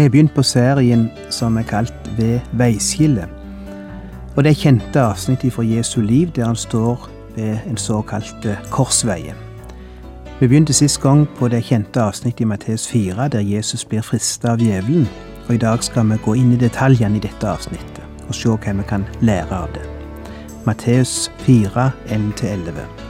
Vi har begynt på serien som er kalt Ved veiskillet. Og det er kjente avsnitt fra Jesu liv der han står ved en såkalt korsveie. Vi begynte sist gang på det kjente avsnittet i Matteus 4, der Jesus blir frista av djevelen. Og i dag skal vi gå inn i detaljene i dette avsnittet og se hva vi kan lære av det. Matteus 4, 1-11.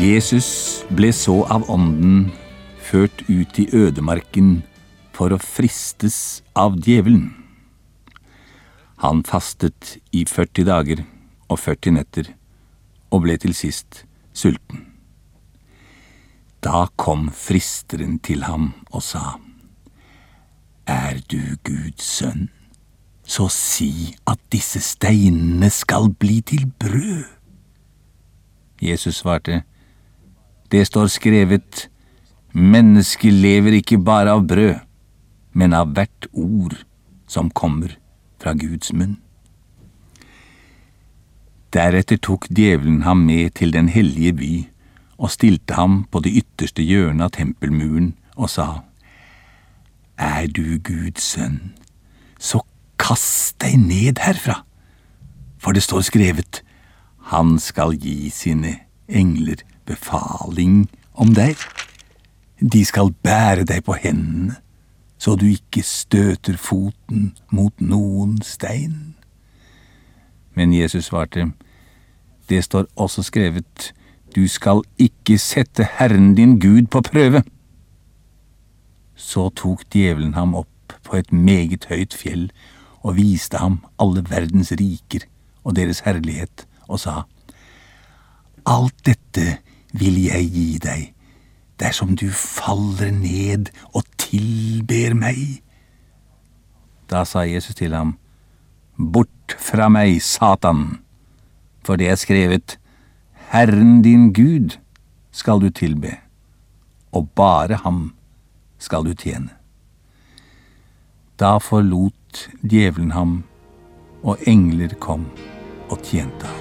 Jesus ble så av ånden ført ut i ødemarken for å fristes av djevelen. Han fastet i 40 dager og 40 netter og ble til sist sulten. Da kom fristeren til ham og sa, Er du Guds sønn, så si at disse steinene skal bli til brød. Jesus svarte, det står skrevet, mennesket lever ikke bare av brød, men av hvert ord som kommer fra Guds munn. Deretter tok djevelen ham med til den hellige by og stilte ham på det ytterste hjørnet av tempelmuren og sa, Er du Guds sønn, så kast deg ned herfra, for det står skrevet, Han skal gi sine engler befaling om deg. De skal bære deg på hendene, så du ikke støter foten mot noen stein. Men Jesus svarte, det står også skrevet, du skal ikke sette Herren din Gud på prøve. Så tok djevelen ham opp på et meget høyt fjell og viste ham alle verdens riker og deres herlighet, og sa, Alt dette vil jeg gi deg dersom du faller ned og tilber meg. Da sa Jesus til ham, Bort fra meg, Satan, for det er skrevet, Herren din Gud skal du tilbe, og bare ham skal du tjene. Da forlot djevelen ham, og engler kom og tjente ham.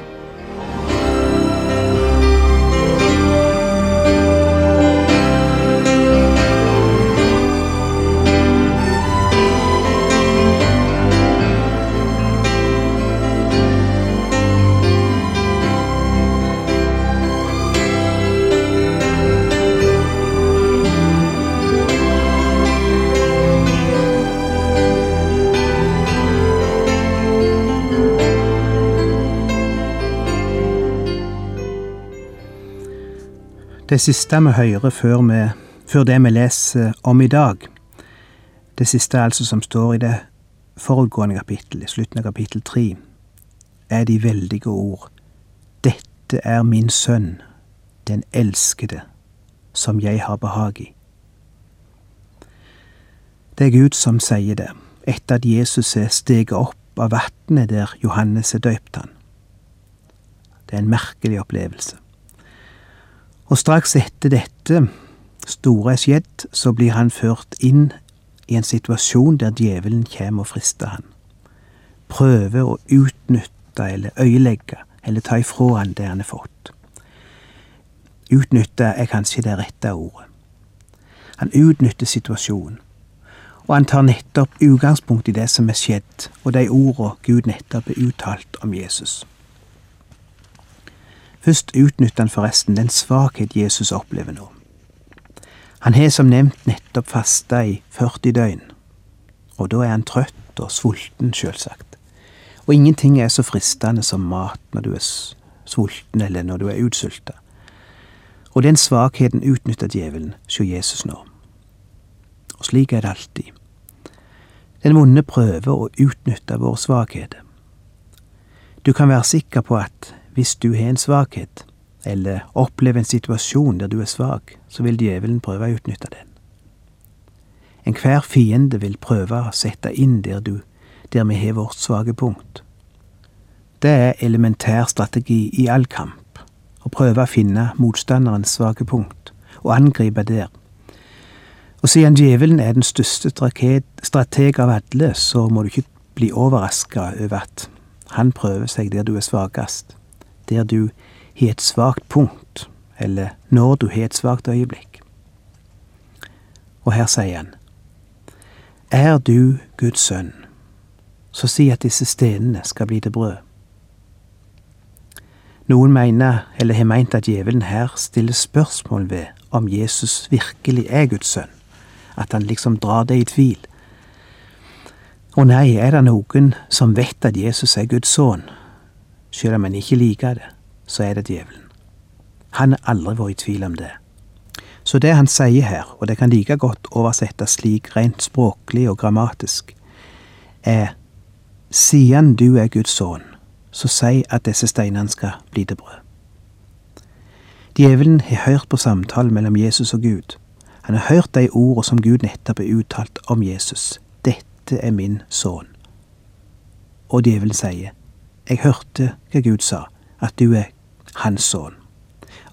Det siste vi hører før, vi, før det vi leser om i dag, det siste altså som står i det forutgående kapittel, i slutten av kapittel tre, er de veldige ord. Dette er min sønn, den elskede, som jeg har behag i. Det er Gud som sier det, etter at Jesus er steget opp av vannet der Johannes er døypt han. Det er en merkelig opplevelse. Og straks etter dette store er skjedd, så blir han ført inn i en situasjon der djevelen kommer og frister han. Prøver å utnytte eller øyelegge eller ta ifra han det han har fått. Utnytte er kanskje det rette ordet. Han utnytter situasjonen, og han tar nettopp utgangspunkt i det som er skjedd, og de ordene Gud nettopp har uttalt om Jesus. Først utnytter han forresten den svakhet Jesus opplever nå. Han har som nevnt nettopp fasta i 40 døgn, og da er han trøtt og sulten, sjølsagt. Og ingenting er så fristende som mat når du er sulten eller når du er utsulta. Og den svakheten utnytter djevelen sjå Jesus nå. Og slik er det alltid. Den vonde prøver å utnytte våre svakheter. Du kan være sikker på at hvis du har en svakhet, eller opplever en situasjon der du er svak, så vil djevelen prøve å utnytte den. Enhver fiende vil prøve å sette inn der, du, der vi har vårt svake punkt. Det er elementær strategi i all kamp, å prøve å finne motstanderens svake punkt og angripe der. Og siden djevelen er den største strateg av alle, så må du ikke bli overraska over at han prøver seg der du er svakest, der du har et svakt punkt, eller når du har et svakt øyeblikk. Og her sier han, Er du Guds sønn, så si at disse stenene skal bli til brød. Noen mener, eller har meint at djevelen her stiller spørsmål ved om Jesus virkelig er Guds sønn, at han liksom drar det i tvil. Og nei, er det noen som vet at Jesus er Guds sønn, selv om han ikke liker det, så er det djevelen. Han har aldri vært i tvil om det. Så det han sier her, og det kan like godt oversettes slik rent språklig og grammatisk, er siden du er Guds sønn, så si at disse steinene skal bli til brød. Djevelen har hørt på samtalen mellom Jesus og Gud. Han har hørt de ordene som Gud nettopp har uttalt om Jesus. Dette er min sønn. Og djevelen sier, Jeg hørte hva Gud sa, at du er hans sønn.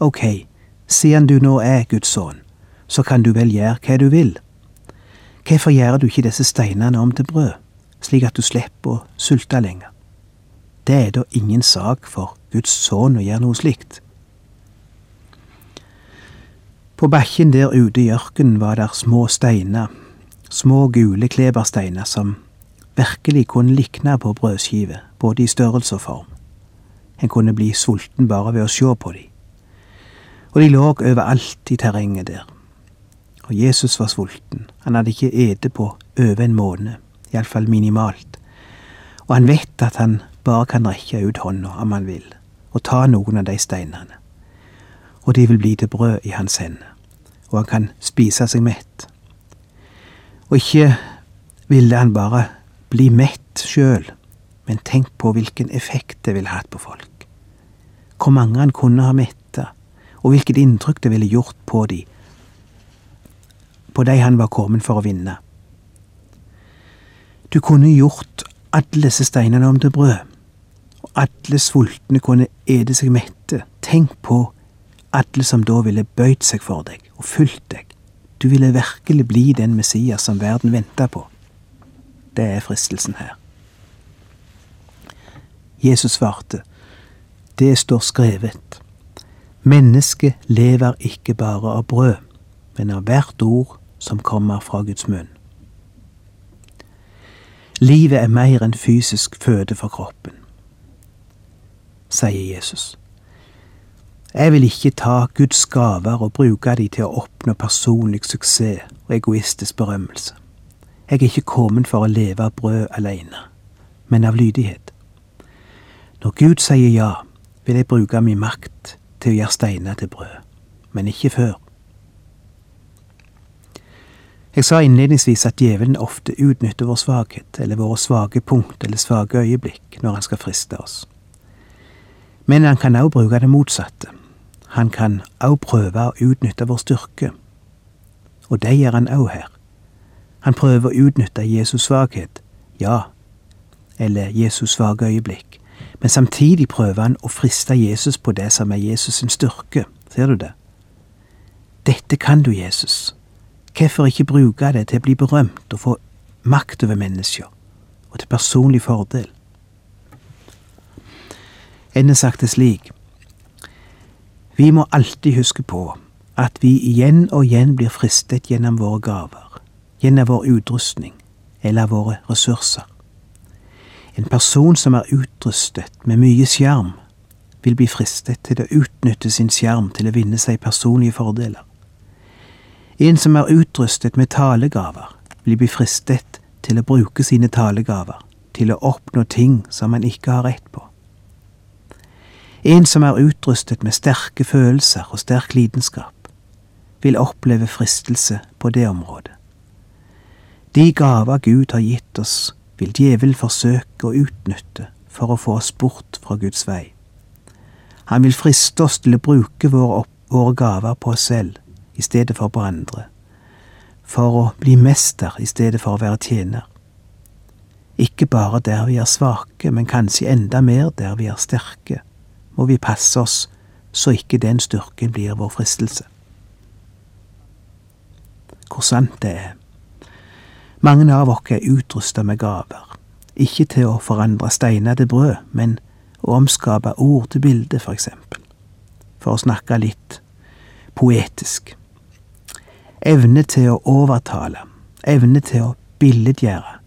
Ok, siden du nå er Guds sønn, så kan du vel gjøre hva du vil. Hvorfor gjør du ikke disse steinene om til brød, slik at du slipper å sulte lenger? Det er da ingen sak for Guds sønn å gjøre noe slikt. På bakken der ute i ørkenen var der små steiner, små gule klebersteiner som virkelig kunne likne på brødskive, både i størrelse og form. En kunne bli sulten bare ved å se på dem. Og de lå overalt i terrenget der. Og Jesus var sulten. Han hadde ikke ete på over en måned, iallfall minimalt. Og han vet at han bare kan rekke ut hånda om han vil, og ta noen av de steinene og de vil bli til brød i hans hender, og han kan spise seg mett. Og ikke ville han bare bli mett sjøl, men tenk på hvilken effekt det ville hatt på folk. Hvor mange han kunne ha metta, og hvilket inntrykk det ville gjort på de, på de han var kommet for å vinne. Du kunne gjort alle disse steinene om til brød, og alle sultne kunne ete seg mette. Tenk på alle som da ville bøyd seg for deg og fulgt deg. Du ville virkelig bli den Messias som verden venta på. Det er fristelsen her. Jesus svarte, det står skrevet, mennesket lever ikke bare av brød, men av hvert ord som kommer fra Guds munn. Livet er mer enn fysisk føde for kroppen, sier Jesus. Jeg vil ikke ta Guds gaver og bruke de til å oppnå personlig suksess og egoistisk berømmelse. Jeg er ikke kommet for å leve av brød alene, men av lydighet. Når Gud sier ja, vil jeg bruke min makt til å gjøre steiner til brød, men ikke før. Jeg sa innledningsvis at djevelen ofte utnytter vår svakhet, eller våre svake punkt eller svake øyeblikk, når han skal friste oss. Men han kan også bruke det motsatte, han kan også prøve å utnytte vår styrke. Og det gjør han også her. Han prøver å utnytte Jesus svakhet, ja, eller Jesus svake øyeblikk, men samtidig prøver han å friste Jesus på det som er Jesus sin styrke. Ser du det? Dette kan du, Jesus. Hvorfor ikke bruke det til å bli berømt og få makt over mennesker, og til personlig fordel? Enne sagt det slik, vi må alltid huske på at vi igjen og igjen blir fristet gjennom våre gaver, gjennom vår utrustning eller våre ressurser. En person som er utrustet med mye skjerm, vil bli fristet til å utnytte sin skjerm til å vinne seg personlige fordeler. En som er utrustet med talegaver, vil bli fristet til å bruke sine talegaver til å oppnå ting som en ikke har rett på. En som er utrustet med sterke følelser og sterk lidenskap, vil oppleve fristelse på det området. De gaver Gud har gitt oss, vil djevel forsøke å utnytte for å få oss bort fra Guds vei. Han vil friste oss til å bruke våre, våre gaver på oss selv i stedet for på andre, for å bli mester i stedet for å være tjener. Ikke bare der vi er svake, men kanskje enda mer der vi er sterke, må vi passe oss så ikke den styrken blir vår fristelse. Hvor sant det er. Mange av oss er utrusta med gaver, ikke til å forandre steiner til brød, men å omskape ord til bilde, for eksempel, for å snakke litt poetisk. Evne til å overtale, evne til å billedgjøre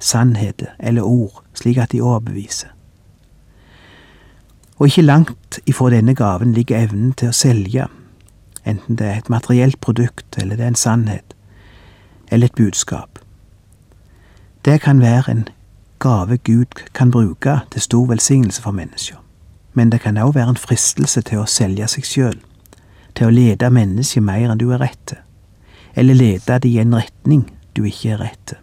sannheter eller ord slik at de overbeviser. Og ikke langt ifra denne gaven ligger evnen til å selge, enten det er et materielt produkt eller det er en sannhet eller et budskap. Det kan være en gave Gud kan bruke til stor velsignelse for mennesker, men det kan også være en fristelse til å selge seg sjøl, til å lede mennesket mer enn du er rett til, eller lede det i en retning du ikke er rett til.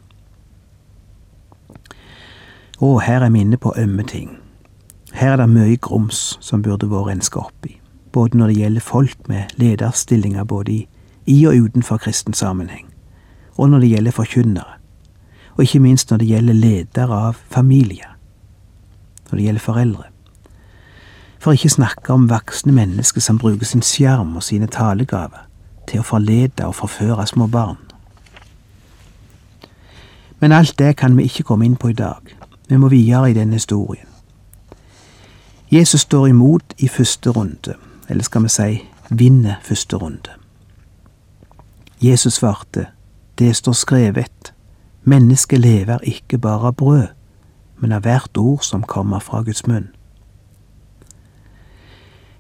Å, her er vi inne på ømme ting. Her er det mye grums som burde vært renska opp i, både når det gjelder folk med lederstillinger både i, i og utenfor kristen sammenheng, og når det gjelder forkynnere, og ikke minst når det gjelder ledere av familier, når det gjelder foreldre. For ikke snakke om voksne mennesker som bruker sin skjerm og sine talegaver til å forlede og forføre små barn. Men alt det kan vi ikke komme inn på i dag. Vi må videre i denne historien. Jesus står imot i første runde, eller skal vi si vinner første runde. Jesus svarte, det står skrevet, mennesket lever ikke bare av brød, men av hvert ord som kommer fra Guds munn.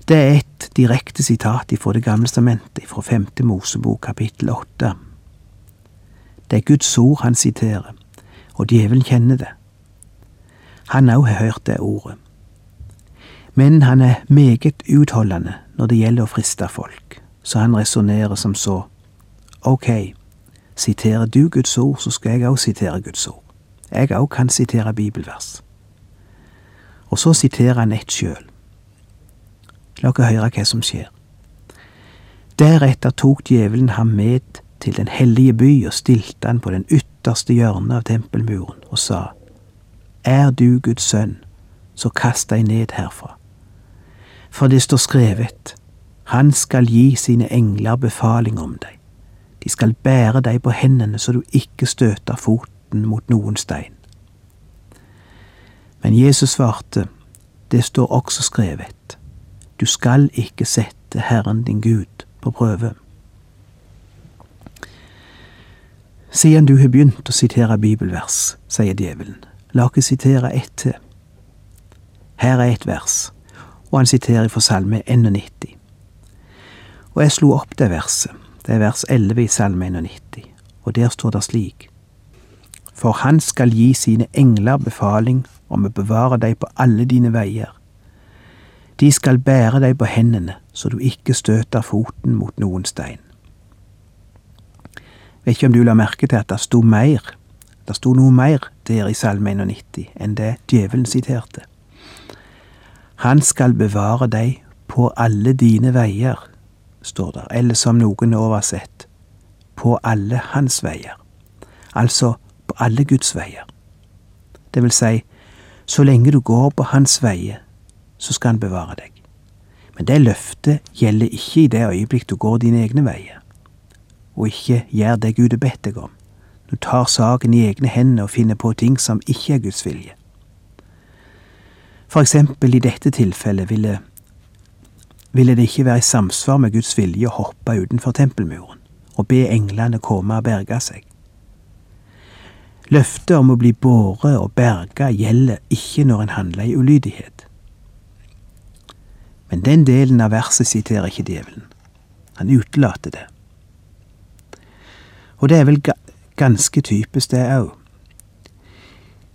Det er et direkte sitat fra Det gamle stamentet, fra femte Mosebok kapittel åtte. Det er Guds ord han siterer, og djevelen kjenner det. Han òg har hørt det ordet men han er meget utholdende når det gjelder å friste folk, så han resonnerer som så. Ok, siterer du Guds ord, så skal jeg òg sitere Guds ord. Jeg òg kan sitere bibelvers. Og så siterer han ett sjøl. La oss høre hva som skjer. Deretter tok djevelen ham med til den hellige by og stilte han på den ytterste hjørnet av tempelmuren og sa, Er du Guds sønn, så kast deg ned herfra for det står skrevet, Han skal gi sine engler befaling om deg. De skal bære deg på hendene så du ikke støter foten mot noen stein. Men Jesus svarte, det står også skrevet, du skal ikke sette Herren din Gud på prøve. Siden du har begynt å sitere bibelvers, sier djevelen, la oss sitere ett til. Her er et vers og han siterer fra Salme 91. Og jeg slo opp det verset, det er vers 11 i Salme 91, og der står det slik. For han skal gi sine engler befaling om å bevare deg på alle dine veier. De skal bære deg på hendene, så du ikke støter foten mot noen stein. Vet ikke om du la merke til at det sto mer, det sto noe mer der i Salme 91 enn det djevelen siterte. Han skal bevare deg på alle dine veier, står der, eller som noen oversett, på alle hans veier, altså på alle Guds veier. Det vil si, så lenge du går på hans veier, så skal han bevare deg. Men det løftet gjelder ikke i det øyeblikk du går dine egne veier, og ikke gjør det Gud har bedt deg om. Du tar saken i egne hender og finner på ting som ikke er Guds vilje. For eksempel i dette tilfellet ville, ville det ikke være i samsvar med Guds vilje å hoppe utenfor tempelmuren og be englene komme og berge seg. Løftet om å bli båret og berga gjelder ikke når en handler i ulydighet. Men den delen av verset siterer ikke djevelen. Han utelater det. Og det er vel ganske typisk, det òg.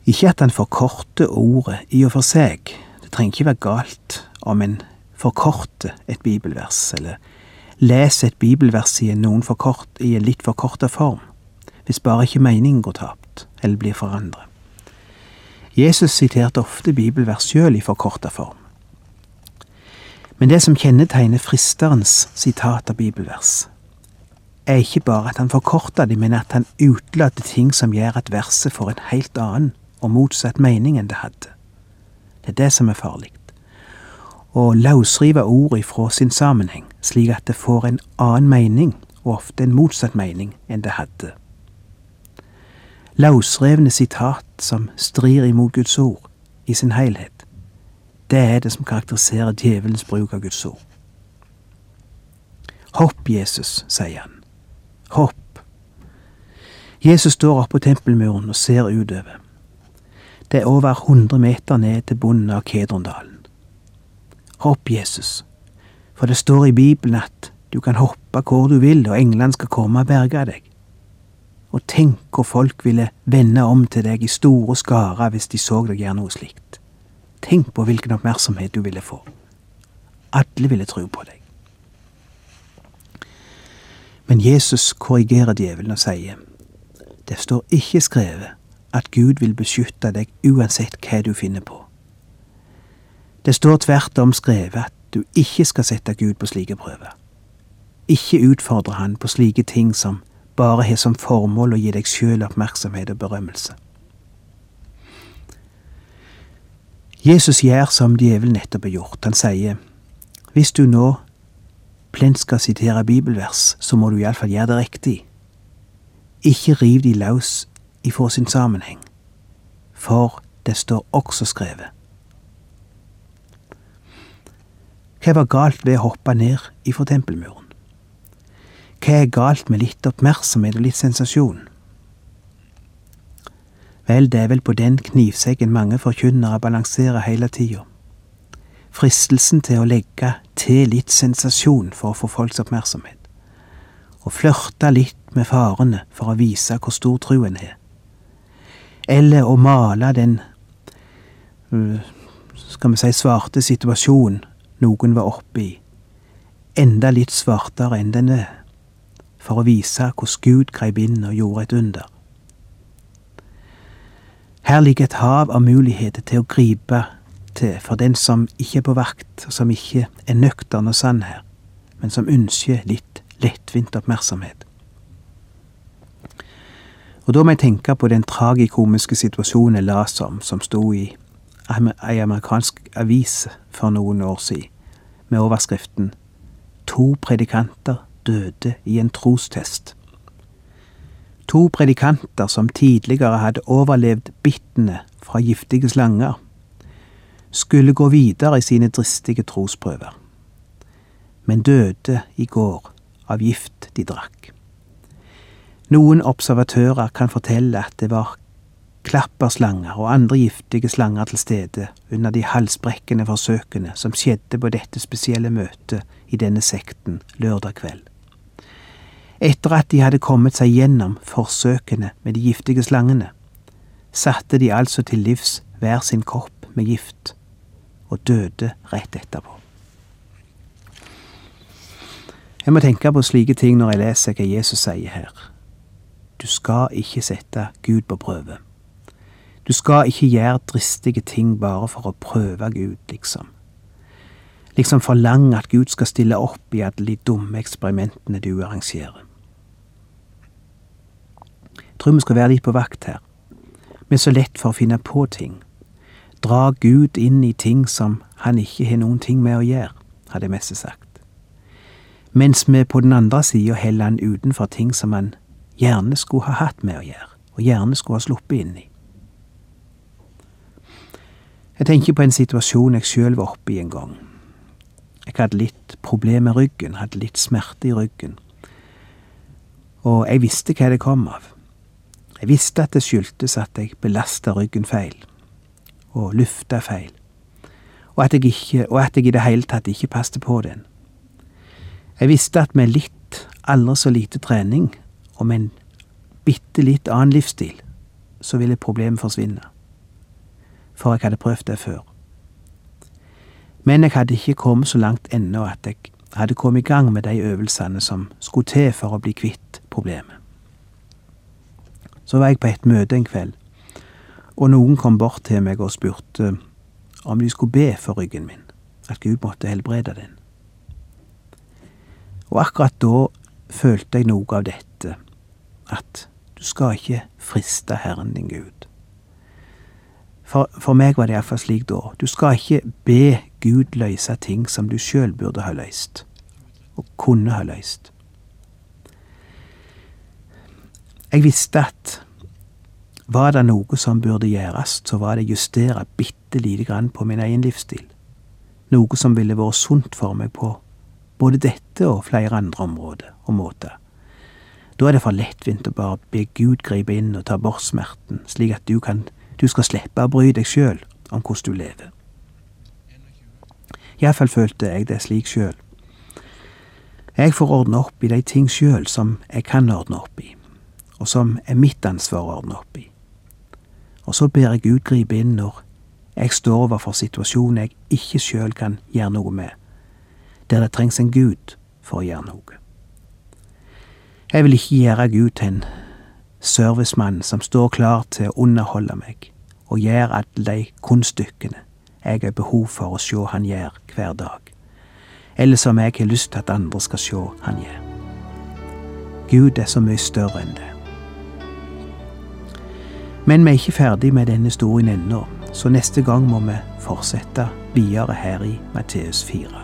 Ikke at han forkorter ordet i og for seg, det trenger ikke være galt om en forkorter et bibelvers, eller lese et bibelvers i forkort, i en litt forkorta form, hvis bare ikke meningen går tapt eller blir forandret. Jesus siterte ofte bibelvers sjøl i forkorta form. Men det som kjennetegner fristerens sitat av bibelvers, er ikke bare at han forkorter dem, men at han utelater ting som gjør at verset får en helt annen og motsatt mening enn det hadde. Det er det som er farlig. Å løsrive ord ifra sin sammenheng, slik at det får en annen mening, og ofte en motsatt mening, enn det hadde. Løsrevne sitat som strir imot Guds ord i sin helhet, det er det som karakteriserer djevelens bruk av Guds ord. Hopp, Jesus, sier han. Hopp. Jesus står oppe på tempelmuren og ser utover. Det er over 100 meter ned til bunnen av Kedrondalen. Hopp, Jesus, for det står i Bibelen at du kan hoppe hvor du vil, og englene skal komme og berge deg. Og tenk hvor folk ville vende om til deg i store skarer hvis de så deg gjøre noe slikt. Tenk på hvilken oppmerksomhet du ville få. Alle ville tro på deg. Men Jesus korrigerer djevelen og sier, det står ikke skrevet at Gud vil beskytte deg uansett hva du finner på. Det står tvert om skrevet at du ikke skal sette Gud på slike prøver. Ikke utfordre Han på slike ting som bare har som formål å gi deg sjøl oppmerksomhet og berømmelse. Jesus gjør som djevelen nettopp har gjort. Han sier, hvis du nå plent skal sitere bibelvers, så må du iallfall gjøre det riktig. Ikke riv de løs ifra sin sammenheng, for det står også skrevet. Hva var galt ved å hoppe ned ifra tempelmuren? Hva er galt med litt oppmerksomhet og litt sensasjon? Vel, det er vel på den knivseggen mange forkynnere balanserer hele tida. Fristelsen til å legge til litt sensasjon for å få folks oppmerksomhet. Og flørte litt med farene for å vise hvor stor truen er eller å male den øh, skal vi si svarte situasjonen noen var oppi, enda litt svartere enn den er, for å vise hvordan Gud greip inn og gjorde et under. Her ligger et hav av muligheter til å gripe til for den som ikke er på vakt, og som ikke er nøktern og sann her, men som ønsker litt lettvint oppmerksomhet. Og da må jeg tenke på den tragikomiske situasjonen jeg leste om, som sto i ei amerikansk avis for noen år siden, med overskriften To predikanter døde i en trostest. To predikanter som tidligere hadde overlevd bittene fra giftige slanger, skulle gå videre i sine dristige trosprøver, men døde i går av gift de drakk. Noen observatører kan fortelle at det var klapperslanger og andre giftige slanger til stede under de halsbrekkende forsøkene som skjedde på dette spesielle møtet i denne sekten lørdag kveld. Etter at de hadde kommet seg gjennom forsøkene med de giftige slangene, satte de altså til livs hver sin kopp med gift, og døde rett etterpå. Jeg må tenke på slike ting når jeg leser hva Jesus sier her. Du skal ikke sette Gud på prøve. Du skal ikke gjøre dristige ting bare for å prøve Gud, liksom. Liksom forlange at Gud skal stille opp i alle de dumme eksperimentene du arrangerer. Jeg tror vi skal være litt på vakt her. Vi er så lett for å finne på ting. Dra Gud inn i ting som han ikke har noen ting med å gjøre, hadde Messe sagt. Mens vi på den andre sida heller han utenfor ting som han gjerne skulle ha hatt med å gjøre, og gjerne skulle ha sluppet inn i. Jeg tenker på en situasjon jeg sjøl var oppe i en gang. Jeg hadde litt problemer med ryggen, hadde litt smerte i ryggen, og jeg visste hva det kom av. Jeg visste at det skyldtes at jeg belasta ryggen feil, og lufta feil, og at, jeg ikke, og at jeg i det hele tatt ikke passet på den. Jeg visste at med litt, aldri så lite trening, og med en bitte litt annen livsstil, så ville problemet forsvinne. For jeg hadde prøvd det før. Men jeg hadde ikke kommet så langt ennå at jeg hadde kommet i gang med de øvelsene som skulle til for å bli kvitt problemet. Så var jeg på et møte en kveld, Og noen kom bort til meg og spurte om de skulle be for ryggen min, at Gud måtte helbrede den. Og akkurat da følte jeg noe av dette, at du skal ikke friste Herren din Gud. For, for meg var det iallfall slik da. Du skal ikke be Gud løse ting som du sjøl burde ha løst, og kunne ha løst. Jeg visste at var det noe som burde gjøres, så var det justere bitte lite grann på min egen livsstil. Noe som ville vært sunt for meg på både dette og flere andre områder og måter. Da er det for lettvint å bare be Gud gripe inn og ta bort smerten, slik at du, kan, du skal slippe å bry deg sjøl om hvordan du lever. Iallfall følte jeg det slik sjøl. Jeg får ordne opp i de ting sjøl som jeg kan ordne opp i, og som er mitt ansvar å ordne opp i. Og så ber jeg Gud inn når jeg står overfor situasjoner jeg ikke sjøl kan gjøre noe med, der det trengs en Gud for å gjøre noe. Jeg vil ikke gjøre Gud til en servicemann som står klar til å underholde meg og gjør alle de kunststykkene jeg har behov for å se han gjør hver dag, eller som jeg har lyst til at andre skal se han gjør. Gud er så mye større enn det. Men vi er ikke ferdig med denne historien ennå, så neste gang må vi fortsette videre her i Matteus 4.